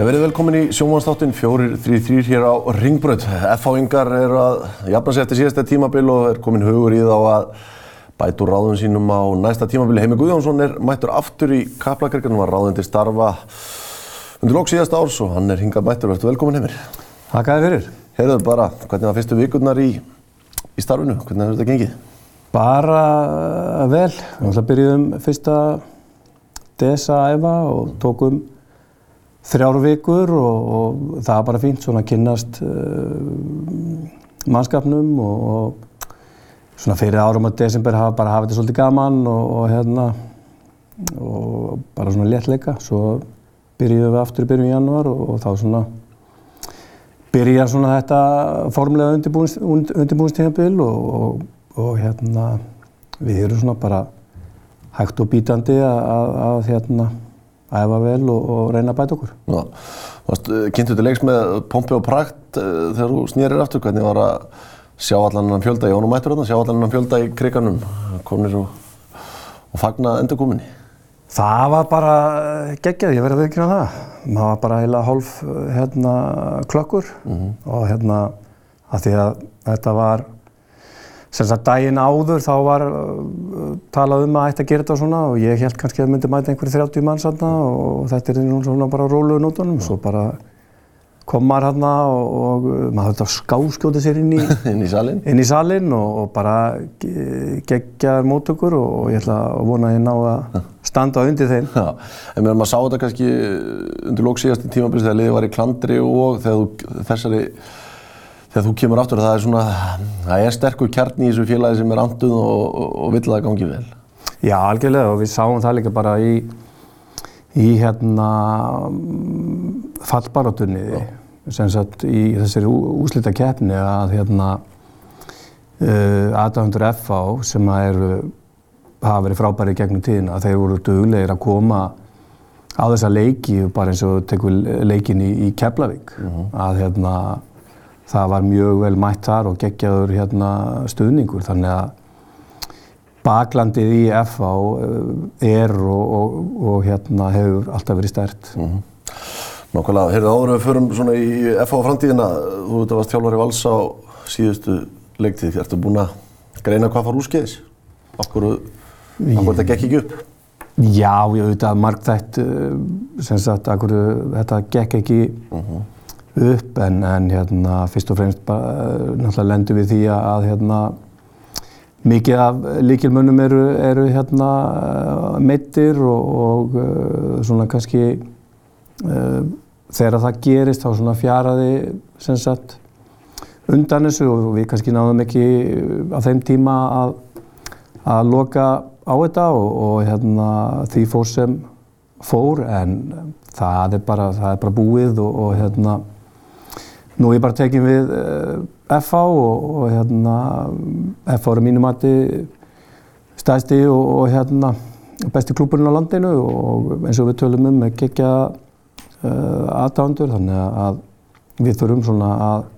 Já, verið velkomin í sjómanstáttin 4-3-3 hér á Ringbröð. F-háingar er að jafna sig eftir síðasta tímabil og er komin hugur í þá að bætu ráðum sínum á næsta tímabili. Heimi Guðjónsson er mættur aftur í Kaplakirkjum, var ráðin til starfa undir lók síðasta árs og hann er hingað mættur. Verður velkomin heimir. Takk að þið fyrir. Heyrðu bara, hvernig var fyrstu vikurnar í, í starfinu? Hvernig hefur þetta gengið? Bara vel. Við byrjuðum fyrsta desa að æfa og tókum þrjár vikur og, og það var bara fínt svona að kynnast uh, mannskapnum og, og svona fyrir árum á desember hafa bara hafið þetta svolítið gaman og, og hérna og bara svona léttleika svo byrjuðum við aftur í byrjun í januar og þá svona byrjar svona þetta formlega undirbúinstíðanbíl og hérna við erum svona bara hægt og bítandi að, hérna æfa vel og, og reyna að bæta okkur. Já, kynntu þetta leiks með pompi og prækt uh, þegar þú snýrir aftur, hvernig var að sjá allan annan fjölda í ónum mættur þarna, sjá allan annan fjölda í kriganum, komnir og, og fagna endurkominni? Það var bara geggjað, ég verði að viðkynna það. Það var bara heila hálf hérna, klökkur mm -hmm. og hérna að því að þetta var sem sagt daginn áður þá var uh, talað um að ætti að gera þetta svona og ég held kannski að myndi mæta einhverju 30 manns hérna og þetta er nú svona bara róluðu nótunum svo bara kom maður hérna og, og maður höfði að skáskjóta sér inn í, inn í salin, inn í salin og, og bara gegjaður mótökur og, og ég ætla að vona að ég ná að standa undir þeim. Já, en mér maður sá þetta kannski undir lóksíðast í tímabilið þegar liðið var í klandri og þegar þú þessari þegar þú kemur aftur það er svona, það er sterkur kjarni í þessu félagi sem er anduð og, og, og vill að það gangi vel. Já, algjörlega og við sáum það líka bara í, í hérna fallbarátunni, sem sagt í þessari úslita keppni að hérna uh, aðdæfundur FA sem að eru, hafa verið frábæri gegnum tíðina, þeir voru duglegir að koma á þessa leiki bara eins og tekur leikin í, í Keflavík, uh -huh. að hérna það var mjög vel mætt þar og geggjaður hérna, stuðningur þannig að baklandið í FH eh, er og, og, og hérna, hefur alltaf verið stert. Mm -hmm. Nákvæmlega, heyrðu áður við förum svona í FH framtíðina, þú veit að varst þjálfari vals á síðustu leiktíð, ertu búinn að greina hvað far úrskeiðis? Akkur þetta gekk ekki upp? Já, ég auðvitað margt þetta, eh, sem sagt, akkur þetta gekk ekki uh mhm. -huh upp en, en hérna, fyrst og fremst bara, náttúrulega lendum við því að hérna, mikið af líkilmönnum eru, eru hérna, meittir og, og uh, svona kannski uh, þegar það gerist þá svona fjaraði sem sagt undan þessu og við kannski náðum ekki á þeim tíma að, að loka á þetta og, og hérna, því fór sem fór en það er bara, það er bara búið og, og hérna Nú ég bara tekinn við uh, eh, FH og, og hérna, FH er mínu mati stæðsti og, og hérna, besti klúburinn á landinu og eins og við tölum um með gegja uh, aðdándur þannig að við þurfum svona að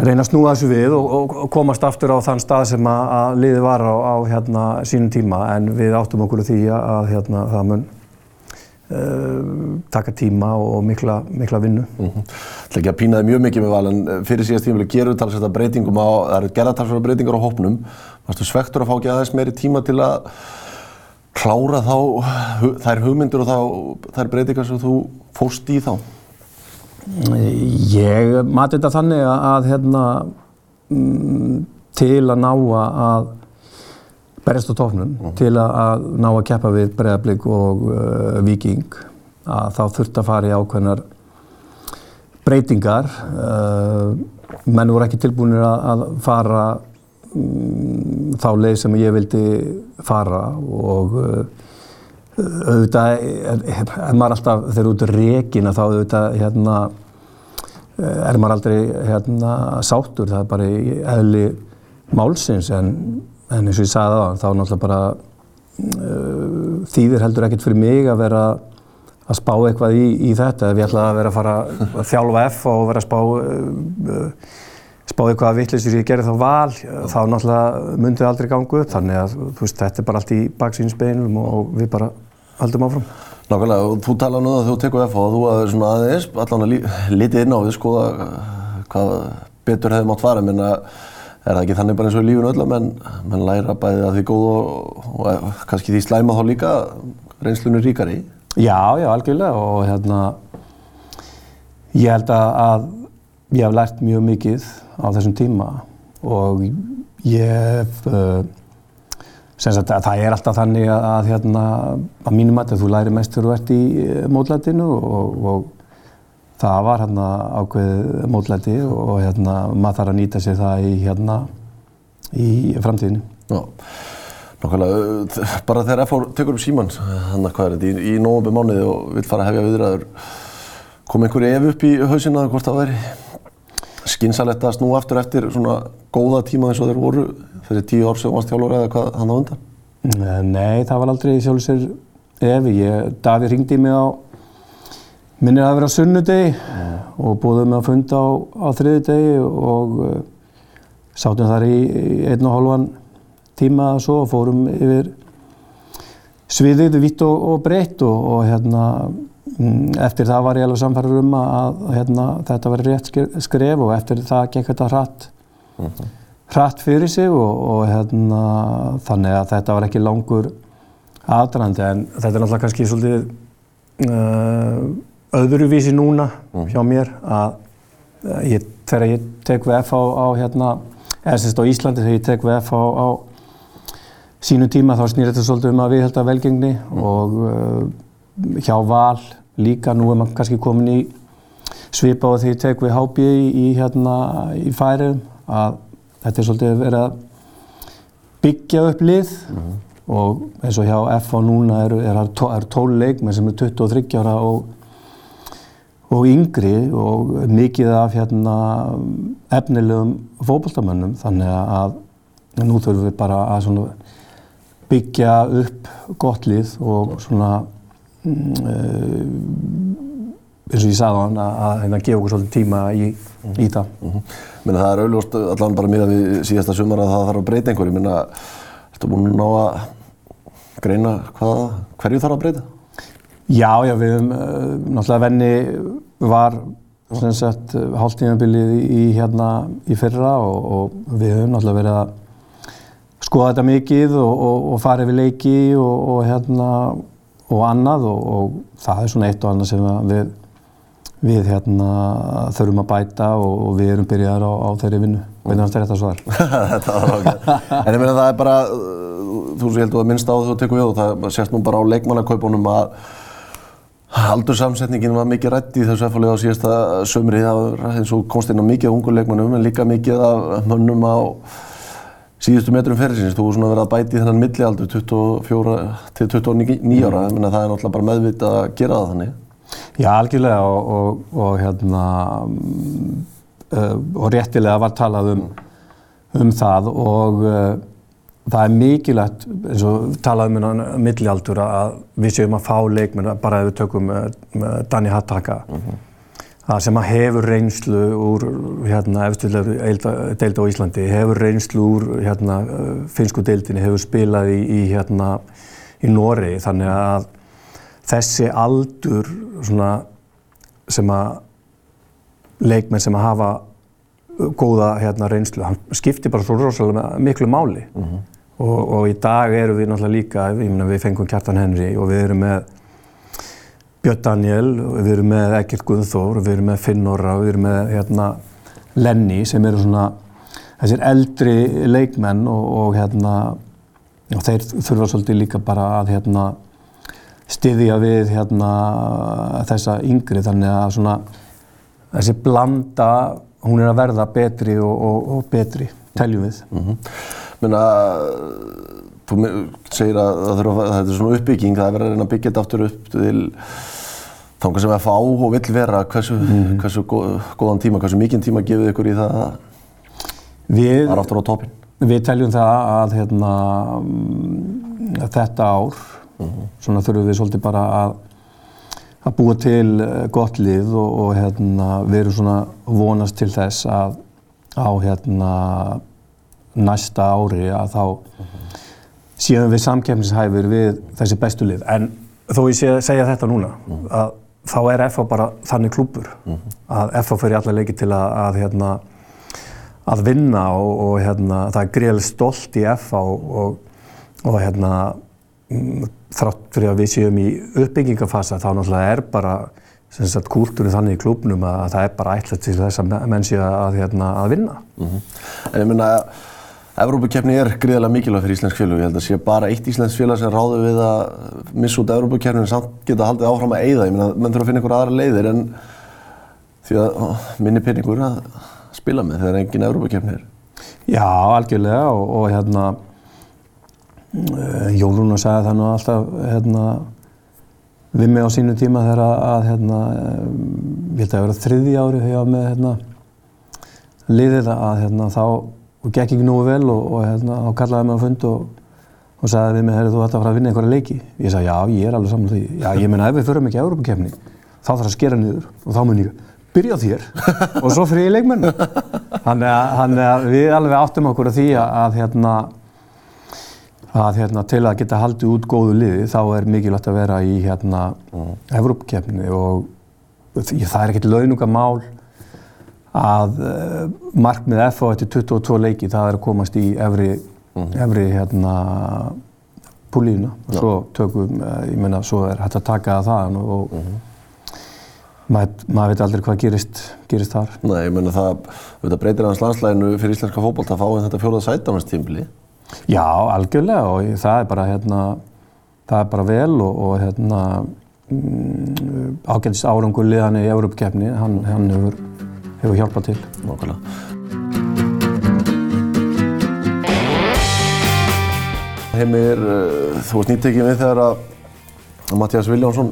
reyna að snúa þessu við og, og komast aftur á þann stað sem að, að liði var á, á hérna, sínum tíma. En við áttum okkur því að hérna, það mun taka tíma og mikla, mikla vinnu. Það mm -hmm. ekki að pínaði mjög mikið með val en eh, fyrir síðast tíma gerur talsvægt að breytingum á, það eru gerða talsvægt breytingar á hópnum. Varstu svektur að fá ekki aðeins meiri tíma til að klára þá þær hugmyndur og þá, þær breytingar sem þú fóst í þá? Ég mati þetta þannig að, að hérna, mm, til að ná að berjast á tófnum -huh. til að ná að keppa við Breiðablík og uh, Viking að þá þurft að fara í ákveðnar breytingar uh, menn voru ekki tilbúinir að, að fara um, þá leið sem ég vildi fara og uh, auðvitað er, er maður alltaf þegar út er rekin að þá auðvitað hérna er maður aldrei hérna sátur það er bara í eðli málsins en En eins og ég sagði það, þá náttúrulega bara uh, þýðir heldur ekkert fyrir mig að vera að spá eitthvað í, í þetta. Ef ég ætlaði að vera að fara að þjálfa F og vera að spá uh, uh, spáði hvaða vittlisur ég gerði þá val, þá náttúrulega myndið aldrei gangu upp, þannig að veist, þetta er bara allt í baksýnsbeinum og við bara haldum áfram. Nákvæmlega, og þú tala nú um að þú tekur F og þú aðeins svona aðeins, allan að litið inn á því skoða hvað betur hefði mátt fara, menna er það ekki þannig bara eins og í lífun öll að menn, menn læra bæði að því góð og, og kannski því slæma þá líka reynslunni ríkari? Já, já, algjörlega og hérna ég held að, að ég hef lært mjög mikið á þessum tíma og ég hef uh, Sagt, það er alltaf þannig að, að, hérna, að mínum að þú læri mest þegar þú ert í eh, mótlætinu og, og það var hérna ákveð mótlæti og hérna maður þarf að nýta sér það í hérna í framtíðinu. Já, nákvæmlega, bara þegar FH tekur upp síman, þannig að hvað er þetta, í, í nógumbi mánuði og vil fara að hefja viðræður, kom einhverju ef upp í hausina hvort það væri skynsalegt að snú aftur eftir svona góða tíma eins og þeir voru fyrir tíu ár sem varst hjálfur eða hvað hann á undan? Nei, það var aldrei sjálfur sér efi. Davíð ringdi mig á minnir að vera sunnudegi mm. og búðum að funda á, á þriðudegi og uh, sátum þar í, í einn og hálfan tíma og svo og fórum yfir sviðið vitt og, og breytt og, og hérna mm, eftir það var ég alveg samfærður um að, að hérna, þetta var rétt skref og eftir það gekk þetta hratt mm -hmm. hratt fyrir sig og, og hérna þannig að þetta var ekki langur aðdrandi en þetta er náttúrulega kannski svolítið uh, öðruvísi núna mm. hjá mér að ég, þegar ég tek VF á, á hérna, eða semst á Íslandi þegar ég tek VF á, á sínum tíma þá snýr þetta svolítið um að við held að velgengni mm. og uh, hjá val líka nú er maður kannski komin í svipa á því ég tek við HB í, hérna í færiðum að þetta er svolítið verið að byggja upp lið mm. og eins og hjá F á núna eru er, er, er tól leikmenn sem er 23 ára og og yngri og mikið af hérna, efnilegum fókbaltamönnum þannig að nú þurfum við bara að byggja upp gott lið og svona uh, eins og ég sagði á hann að, að, að gefa okkur svolítið tíma í, mm -hmm. í það. Mm -hmm. Minna, það er auðvitað allavega bara miða við síðasta sumar að það þarf að breyta einhverju. Minna, ertu búinn að ná að greina hvað, hverju þarf að breyta? Já, já, við höfum uh, náttúrulega venni var sagt hálftíðanbilið í hérna í fyrra og, og við höfum náttúrulega verið að skoða þetta mikið og, og, og fara yfir leiki og hérna og annað og það er svona eitt og annað sem við við hérna þurfum að bæta og við erum byrjaðar á, á þeirri vinnu. Hvernig fannst þér þetta svar? þetta var okkur. En ég meina það er bara, þú sem ég held að minnst á því að þú tekur við og það sést nú bara á leikmannakaupunum að Aldursamsetningin var mikið rætt í þessu efallega á síðasta sömri. Það var eins og komst inn á mikið unguleikmannum en líka mikið af mönnum á síðustu metrum ferðsins. Þú voru svona verið að bæti þennan millialdur 24 til 29 ára. Mm. Það er náttúrulega bara meðvitað að gera það þannig. Já, algjörlega og, og, og, hérna, uh, og réttilega var talað um, um það og uh, það er mikilvægt, eins og talaðum um hérna millialdur að við séum að fá leikmenn, bara ef við tökum Danni Hattaka, mm -hmm. sem að hefur reynslu úr hérna, eftirlega deildi á Íslandi, hefur reynslu úr hérna, finsku deildinni, hefur spilað í, í, hérna, í Nóri, þannig að þessi aldur svona, sem að leikmenn sem að hafa góða hérna, reynslu, hann skiptir bara svo rosalega miklu máli. Mm -hmm. Og, og í dag eru við náttúrulega líka, ég meina við fengum Kjartan Henry og við erum með Björn Daniel, við erum með Egil Guðþór, við erum með Finn Norra, við erum með hérna, Lenny sem eru svona þessir eldri leikmenn og, og hérna og þeir þurfa svolítið líka bara að hérna styðja við hérna þessa yngri þannig að svona þessi blanda hún er að verða betri og, og, og betri, teljum við. Mm -hmm. Menna, þú segir að, að þetta er svona uppbygging, það er verið að reyna að byggja þetta aftur upp til þangar sem að fá og vill vera. Hversu, mm hversu góðan tíma, hversu mikinn tíma gefið ykkur í það að það er aftur á toppin? Við teljum það að hérna, þetta ár, mm -hmm. svona þurfum við svolítið bara að að búa til gott lið og, og hérna, við erum svona vonast til þess að á hérna næsta ári að þá séum við samkeppnishæfur við þessi bestu lið. En þó ég sé, segja þetta núna, að þá er FH bara þannig klúpur að FH fyrir alla leiki til að, að, hérna, að vinna og, og hérna, það er greiðlega stolt í FH og, og hérna, mm, þrátt fyrir að við séum í uppbyggingafasa þá náttúrulega er bara kúltúrið þannig í klúpnum að það er bara ætla til þess að menn séu að, hérna, að vinna. En ég minna að Evrópukeppni er gríðarlega mikilvæg fyrir íslensk félög. Ég held að sé bara eitt íslensk félag sem ráður við að missa út Evrópukeppninu en samt geta haldið áfram að eyða. Ég meina, menn þurfa að finna einhver aðra leiðir en því að ó, minni peningur að spila með þegar engin Evrópukeppni er. Já, algjörlega og, og hérna uh, Jóluna sagði það nú alltaf hérna við mig á sínu tíma þegar að, hérna, ég held að það vera þriði ári þegar ég var með hérna liðið að hérna þá og gekk ekki nógu vel og, og hérna þá kallaði mig á fund og, og sagði við mig, herri þú ætti að fara að vinna einhverja leiki. Ég sagði, já, ég er alveg saman því. Já, ég meina ef við förum ekki á Európa-kefni, þá þarf að skera niður og þá mun ég byrja á þér og svo fyrir ég leikmennu. Þannig að, við alveg áttum okkur að því að, að hérna að hérna til að geta haldið út góðu liði þá er mikilvægt að vera í hérna mm. Európa-kefni og það er ekkert launungamál að uh, markmið FH eftir 22 leiki það er að komast í efri, mm. efri hérna púlíuna og svo tökum, uh, ég meina, svo er hægt að taka það og mm. maður, maður veit aldrei hvað gerist, gerist þar. Nei, ég meina það, þetta breytir hans landslæginu fyrir íslenska fókból að fá en þetta fjóðað sætamannstimbili. Já, algjörlega og það er bara hérna, það er bara vel og, og hérna mm, ágætist árangur liðan í Európa-keppni, hann, hann hefur hefur hjálpað til. Nákvæmlega. Heimir, uh, þú varst nýttekið við þegar að Mattias Viljánsson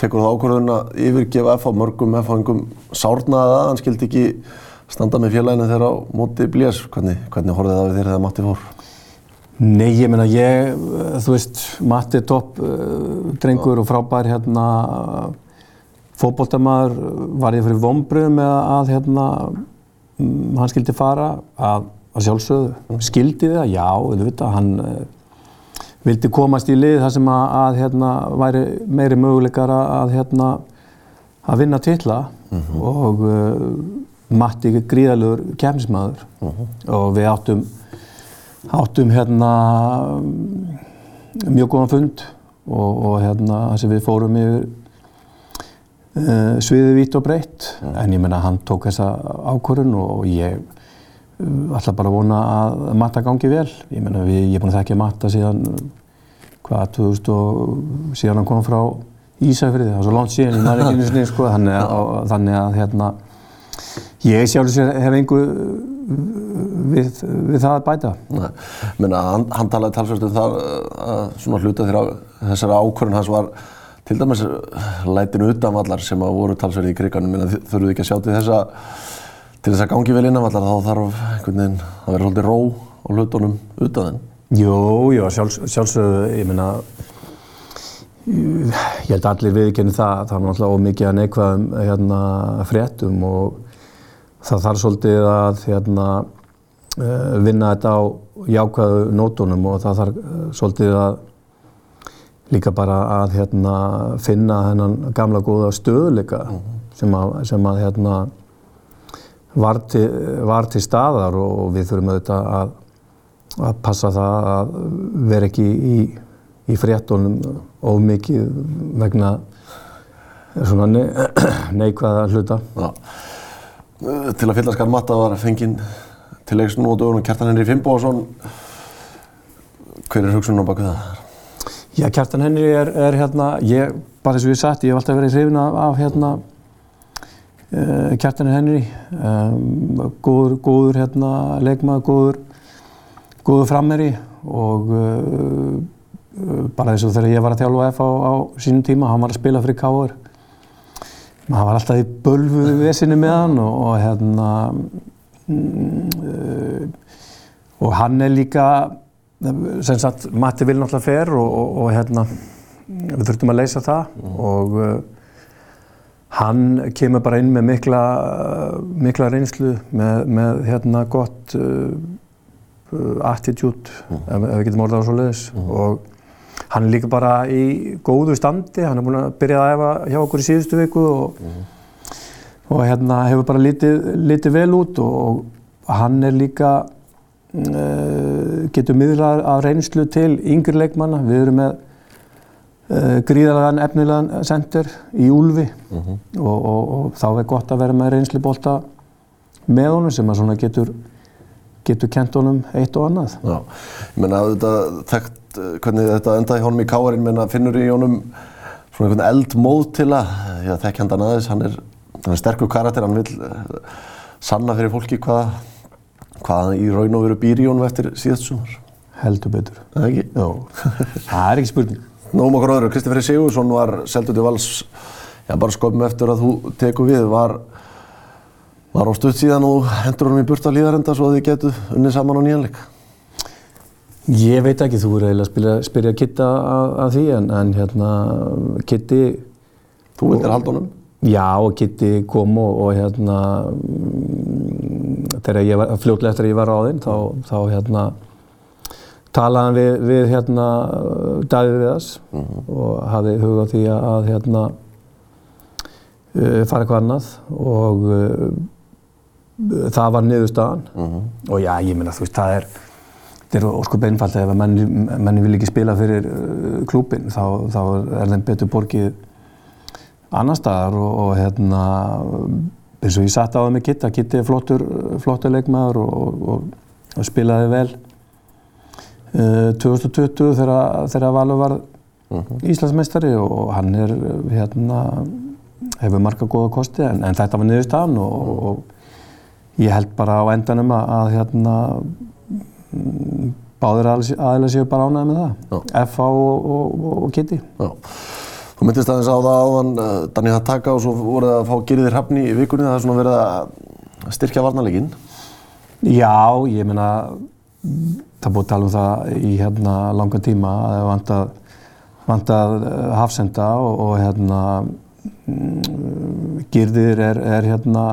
tekur það ákvörðun að yfirgefa FH mörgum FH-ingum sárnaði það, hann skildi ekki standa með félaginu þegar á móti blés. Hvernig, hvernig horfið það við þér þegar Matti fór? Nei, ég meina ég, þú veist, Matti er topp uh, drengur og frábær hérna fótbóltamaður var ég fyrir vombröðum með að hérna, hann skildi fara að, að sjálfsögðu. Skildi það? Já, auðvitað. Hann uh, vildi komast í lið þar sem að, að hérna, væri meiri möguleikar að, hérna, að vinna tilla mm -hmm. og uh, Matti er gríðalegur kemsmaður mm -hmm. og við áttum, áttum hérna, mjög góðan fund og, og hérna, við fórum yfir Uh, sviðið vitt og breytt mm. en ég menna hann tók þessa ákvörðun og ég uh, ætla bara að vona að matta gangi vel. Ég menna ég er búin að þekkja matta síðan hvað 2000 og síðan hann kom frá Ísafriði það var svo langt síðan, ég maður ekki snið sko þannig að, þannig að hérna ég sjálfur sér hef einhver við, við það að bæta. Nei, menna hann, hann talaði talsvært um það að svona hluta þegar þessara ákvörðun hans var til dæmis lætinu utanvallar sem að voru talsverði í kriganum en þurfuðu ekki að sjá til þess að til þess að gangi vel innanvallar þá þarf einhvern veginn að vera svolítið ró á hlutunum utan þenn. Jú, jú, sjálfs, sjálfsögðu, ég meina ég held allir viðkenni það, það er náttúrulega ómikið að neikvæðum hérna fréttum og það þarf svolítið að hérna vinna þetta á jákvæðu nótunum og það þarf svolítið að líka bara að hérna, finna þennan gamla góða stöðuleika mm -hmm. sem að, sem að hérna, var, til, var til staðar og við þurfum auðvitað að, að passa það að vera ekki í, í fréttunum of mikið vegna svona ne neikvæða hluta. Já. Til að fylla skar matta var fenginn til leiks nú á dögunum Kjartan Henri Fimboðsson. Hver er hugsunum á baku það? Já, Kjartan Henry er, er hérna, ég, bara þess að við satt, ég hef alltaf verið hrifin af, af hérna, uh, Kjartan Henry, um, góður, góður hérna, leikmaður, góður, góður frammeri og uh, bara eins og þegar ég var að þjálfa F á, á sínum tíma, hann var að spila fyrir K.R. Hann var alltaf í bölfuðu vesinu með hann og, og hérna, uh, og hann er líka, sem sagt, Matti vil náttúrulega fer og, og, og hérna, við þurftum að leysa það mm. og uh, hann kemur bara inn með mikla, mikla reynslu, með, með hérna gott uh, attitude, ef, ef við getum orðað á svo leiðis og hann er líka bara í góðu standi, hann er búinn að byrja að æfa hjá okkur í síðustu viku og, og hérna hefur bara litið, litið vel út og, og hann er líka uh, getur miðlað af reynslu til yngri leikmanna, við erum með uh, gríðarlegan efnilegan sendir í Úlfi. Og, og þá er gott að vera með reynslubólta með honum sem að svona getur getur kent honum eitt og annað. Já, ég menna að þetta þekkt eh, hvernig þetta endaði honum í káarinn, menna finnur í honum svona einhvern eldmóð til að, já þekk hann aðeins, hann er, hann er sterkur karakter, hann vil uh, sanna fyrir fólki hvað, hvað í raun og veru býr í honum eftir síðast sumar. Heldur betur. Það ekki? Já, það er ekki spurning. Nóum okkur öðru, Kristoffer Sigursson var seldur til vals, já bara sköpum eftir að þú teku við, var Var á stutt síðan og hendur honum í burta líðarenda svo að þið getu unnið saman á nýjanleik? Ég veit ekki, þú er eiginlega að spyrja, Kitta að, að því en, en hérna Kitti Þú vildir halda honum? Já, Kitti kom og, og hérna þegar ég var, fljótlega eftir að ég var á þinn þá, þá hérna talaði hann við, við hérna Davíð Viðas og hafði hug á því að, hérna uh, fara eitthvað annað og uh, það var niðurstaðan. Og já, ég meina þú veist, það er þetta er óskup einfalt ef að menni, menni vil ekki spila fyrir uh, klúpin þá, þá er þeim betur borgið annar staðar og, og hérna eins og ég satt á það með Kitta, Kitti er flottur, flottur leikmaður og, og, og spilaði vel. Uh, 2020 þegar, þegar Valur var Íslandsmeistari og hann er hérna hefur marga góða kosti en, en þetta var niðurstaðan og, og ég held bara á endanum að, að hérna báðir aðeins séu bara ánæði með það. FH og, og, og Kitty Já. Þú myndist aðeins á það áðan uh, Danni Hattaka og svo voruð að fá Girðir Hrafni í vikunni það er svona verið að styrkja varnarleikin Já, ég meina það búið að tala um það í hérna langa tíma að það vantað vantað uh, hafsenda og, og hérna mm, Girðir er, er hérna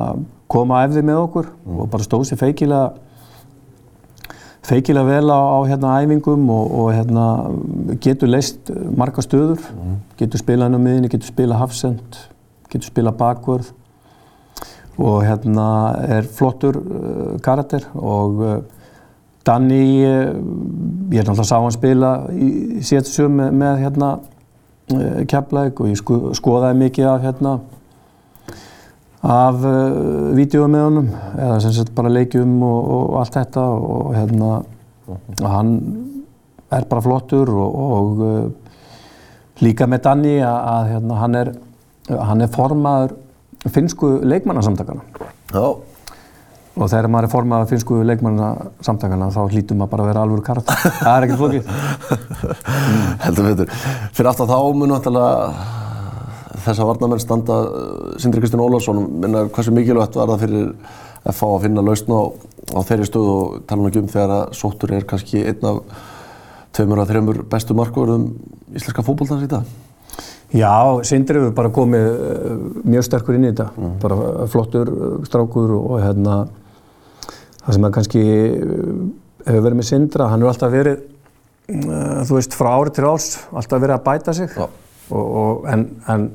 koma efði með okkur og bara stóð sér feikilega feikilega vel á, á hérna æfingum og, og hérna getur leist marga stöður, getur spilað inn á miðinni, getur spilað hafsend, getur spilað bakvörð og hérna er flottur uh, karakter og uh, Danni, uh, ég er náttúrulega sá hann spila í sétsum með, með hérna Keflæk og ég sko, skoðaði mikið af hérna af uh, vídeo með honum eða sem sagt bara leikjum og, og allt þetta og hérna og hann er bara flottur og, og uh, líka með Danni að, að hérna, hann er hann er formaður finnsku leikmannasamtakana Já, og þegar maður er formaður finnsku leikmannasamtakana þá hlýtum maður bara að vera alvöru kart það er ekkert flókið. Heldur betur. Fyrir aftan þá mun náttúrulega þess að varnamenn standa uh, Sindri Kristján Ólafsson minna hversu mikilvægt var það fyrir FH að finna lausn á, á þeirri stöðu og tala nú ekki um þegar að Sóttur er kannski einn af tveimur að þreimur bestu markverðum íslenska fótbolltans í dag. Já, Sindri hefur bara komið uh, mjög sterkur inn í þetta, bara flottur uh, strákur og, hérna það sem að kannski hefur verið með Sindra, hann hefur alltaf verið þú veist, frá ári til árs alltaf verið að bæta sig. Og, og, en, en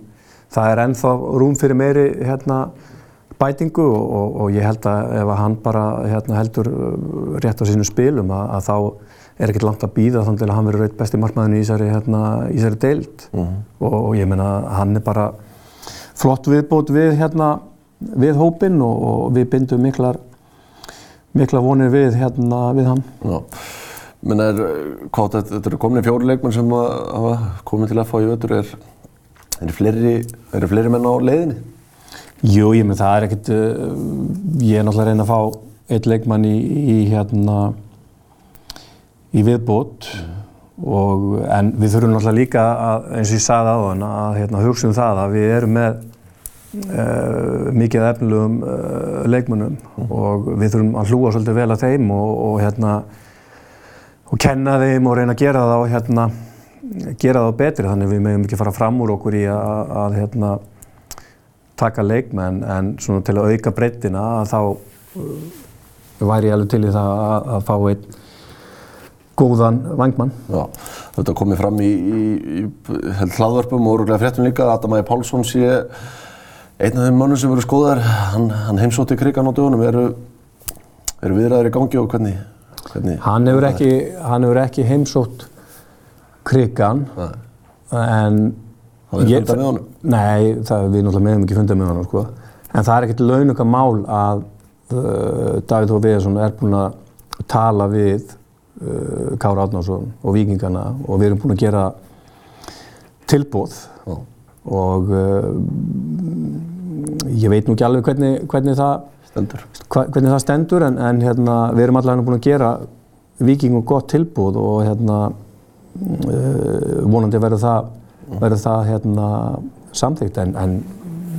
það er ennþá rúm fyrir meiri hérna bætingu og, og, og ég held að ef að hann bara hérna, heldur uh, rétt á sínum spilum að, að þá er ekkert langt að býða þannig að hann verður reitt besti markmaðurinn í þessari, hérna, í þessari deild og, og ég meina hann er bara flott viðbót við, hérna, við hópinn og, og við bindum miklar, miklar vonir við, hérna, við hann. Já. Menn er, hvað þetta, eru komin fjóri leikmenn sem að hafa komið til FH í ötur, er, er fleiri, eru fleiri menn á leiðinni? Jú, ég með það er ekkert, uh, ég er náttúrulega að reyna að fá eitt leikmann í, í hérna, í viðbót og, en við þurfum náttúrulega líka að, eins og ég sagði á hann, að hérna, hugsa um það að við erum með uh, mikið efnilegum uh, leikmannum og við þurfum að hlúa svolítið vel að þeim og, og hérna, og kenna þeim og reyna að gera það og hérna, gera það betri þannig að við meðum ekki fara fram úr okkur í að, að hérna, taka leikmenn en svona til að auka breyttina þá uh, væri ég alveg til í það að, að fá einn góðan vangmann. Já, þetta komið fram í, í, í hlaðvörpum og öruglega fréttum líka að Adam Ægir Pálsson sé einn af þeim mönnum sem eru skoðar, hann, hann heimsótti krigan á dögunum, eru, eru viðræður í gangi og hvernig? hvernig hann, hefur ekki, hann hefur ekki heimsótt krigan en Hafið þið fundað með honum? Nei, það, við náttúrulega meðum ekki fundað með honum sko. en það er ekkert launuka mál að uh, Davíð Þór Viðarsson er búinn að tala við uh, Kára Átnársson og Víkingana og við erum búin að gera tilbóð Já. og uh, ég veit nú ekki alveg hvernig, hvernig, það, Stendur. hvernig það stendur en, en hérna, við erum allavega búin að gera Víkingum gott tilbúð og hérna, vonandi verður það, verður það hérna, samþýgt en, en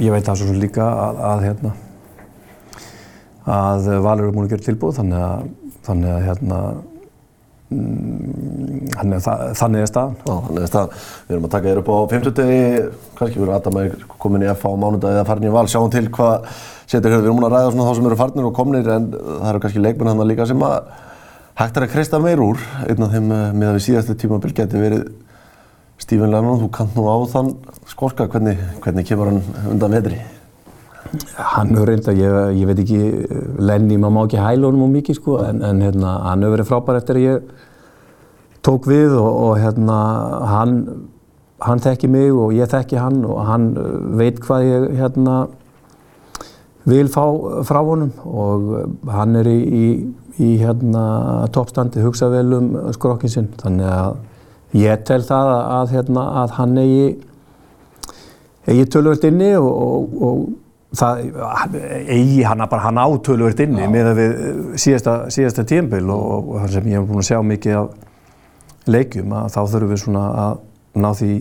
ég veit það svo líka að, að, hérna, að Valur er búin að gera tilbúð þannig að, þannig að hérna, mm, þannig að það- þannig er staðan. Já, þannig að það, við erum að taka þér upp á 50 degi, kannski verður Adam Ægir komin í F á mánudagi eða farin í val, sjáum til hvað setur hér, við erum múin að ræða svona þá sem eru farnir og komnir en það eru kannski leikmenn hann líka sem að hægt er að kreista meir úr, einn af þeim eh, með að við síðastu tímabil geti verið Stephen Lennon, þú kant nú á þann skorka, hvernig, hvernig kemur hann undan vetri? Hann hefur reynda, ég, ég veit ekki, Lenny, maður má ekki hæla honum og mikið sko, en, en hérna, hann hefur verið frábær eftir að ég tók við og, og hérna, hann, hann þekki mig og ég þekki hann og hann uh, veit hvað ég hérna, vil fá frá honum. Og uh, hann er í, í, í hérna, toppstandi, hugsa vel um skrokkin sinn, þannig að ég tel það að, að, hérna, að hann eigi eigi tölvöld inni og, og, og það eigi hann bara hann á tölvöld inni með að við síðasta, síðasta tímbil og, og sem ég hef búin að sjá mikið af leikjum að þá þurfum við svona að ná því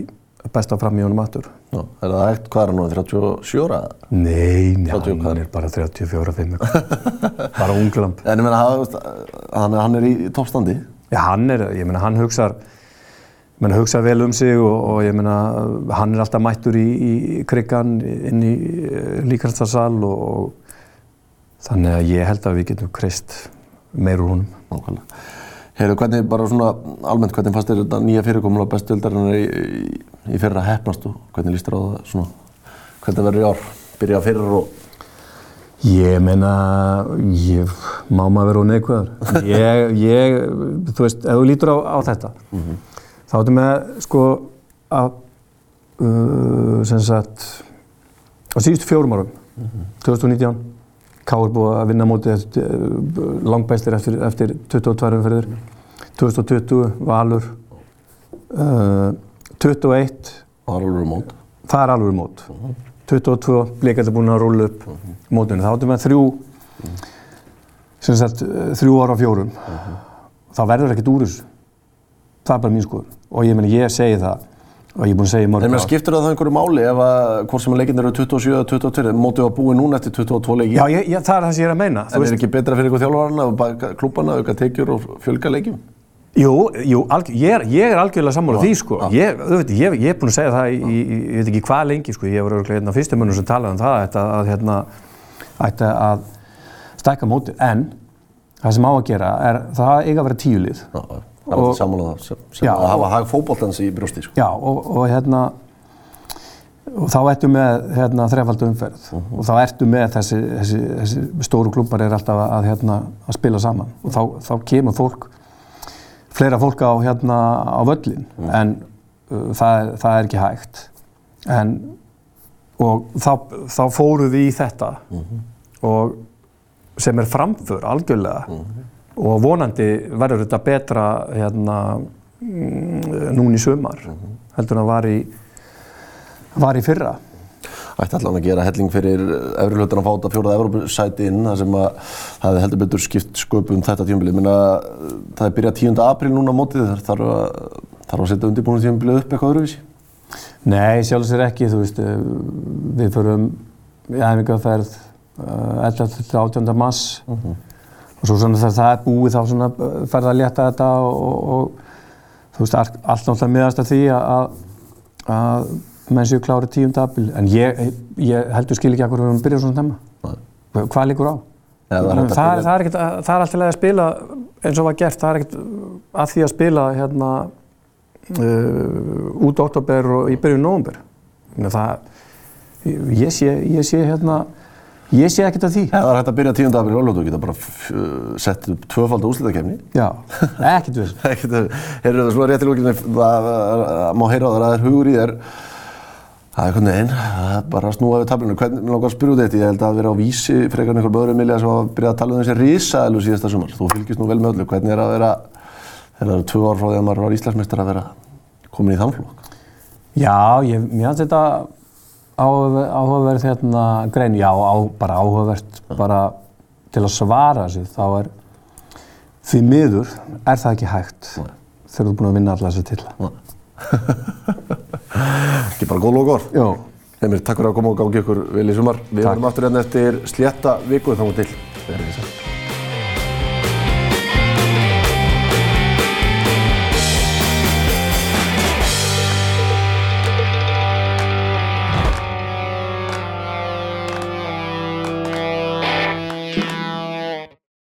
besta fram í honum aftur. Já, er það hægt, hvað er hann nú, 37 ára? Nei, 30 hann er bara 34-5 bara unglamp. En ég meina, hann, hann er í toppstandi. Já, hann er, ég meina, hann hugsar ég meina, hugsa vel um sig og, og ég meina, hann er alltaf mættur í, í kriggan inn í líkastarsal og, og þannig að ég held að við getum kreist meir úr honum. Nákvæmlega. Heyrðu, hvernig bara svona almennt, hvernig fannst þér þetta nýja fyrirkomulega bestu öldarinnar í, í, í fyrra hefnast og hvernig líst þér á það svona, hvernig verður í ár, byrja fyrir og Ég meina, ég, má maður vera á neikvæður. Ég, ég, þú veist, ef þú lítur á, á þetta, þá ertu með, sko, að, uh, sem sagt, á síðustu fjórum árum, 2019, K er búið að vinna mótið eftir, langbæstir eftir, eftir 22 umferðir, 2020, Valur, uh, 21, það var alveg mót. það er alveg mót. 22, blikandi búin að rúla upp mótinu. Þá áttum við þrjú, sem sagt, eh, þrjú ára á fjórum. Það verður ekkert úr þessu. Það er bara mín skoður. Og ég meni, ég segi það, og ég er búin að segja mörg mér ár. skiptir það einhverju máli ef að hvort sem að leikinn eru 27 eða 22, mótið var búið núna eftir 22 leiki. Já, ég, ég, það er það sem ég er að meina. En er ekki betra fyrir ykkur þjálfarana og klúbana, auka tekjur og fjölga leikjum? Jú, jú ég, er, ég er algjörlega sammála því sko. Ég, veit, ég, ég er búinn að segja það í, ég veit ekki hvað lengi sko. Ég var örgulega einn af fyrstu mönnum sem talaði um það að, að, hérna, ætti að stækka mótið. En það sem á að gera er það eiga að vera tíu lið. Já, það er sammála það sem, Já, að hafa hag fótboltans í brjósti, sko. Já, og, og hérna og þá ertu með hérna, þrefaldu umferð og þá ertu með þessi, þessi, þessi stóru klubbar er alltaf að, hérna, að spila saman og þá, þá kemur fólk fleira fólk á, hérna, á völlin en uh, það, er, það er ekki hægt. En og þá, þá fóru við í þetta. Og sem er framför algjörlega. Og vonandi verður þetta betra hérna, mm, núna í sumar heldur en það var í, var í fyrra. Ætti allan að gera helling fyrir efri hlutin að fáta fjóraða Evrópusæti inn þar sem að það heldur betur skipt sköpum þetta tímabilið. Minna, það er byrjað 10. apríl núna mótið þar þarf að, þarf að setja undirbúinu tímabilið upp eitthvað öðruvísi. Nei, sjálfsögur ekki, þú veist, eh, við förum í æfingarferð uh, 11. til 18. mars og svo svona þegar það er búið þá svona eh, ferð að létta þetta og, og, og þú veist, allt náttúrulega miðast að því að, að menn séu klári tíum dabil en ég, ég heldur skil ekki að hverju við erum byrjað svona stemma. Nei. Hvað líkur á? Eða það, er það, byrja- er ekkert, það er alltaf leið að spila eins og var gert, það er ekkert að því að spila hérna uh, út oktober og í byrjun nóvumber. Það, ég sé, ég sé hérna, ég sé ekkert að því. Ef það er hægt að byrja 10. april óljótu, geta bara uh, sett upp tvöfald úslitakefni. Já, ekkert við. Heyrðu það, svo er rétt í lókinu, það það má heyra á það að það er hugur í þér. Það er einhvern veginn, það er bara að snúa við tablinu. Hvernig, mér langar að spyrja út eitt, ég held að vera á vísi frekar en einhver böður Emilja sem var að byrja að tala um þessi risaðilu síðasta sumar. Þú fylgist nú vel með öllu, hvernig er að vera, þegar það eru tvö ár frá því að maður var Íslandsmeistar að vera komin í þann flokk? Já, ég, mér finnst þetta áhugaverð, hérna, grein, já, á, bara áhugavert bara til að svara þessu, þá er því miður er það ekki hægt þegar þú ert búin að vinna alla þessi tilla. Ekki bara góð lókor. Jó, Heimir, takk fyrir að koma og gangi ykkur vel í sumar. Við erum aftur hérna eftir slétta viku þá til. Þess að.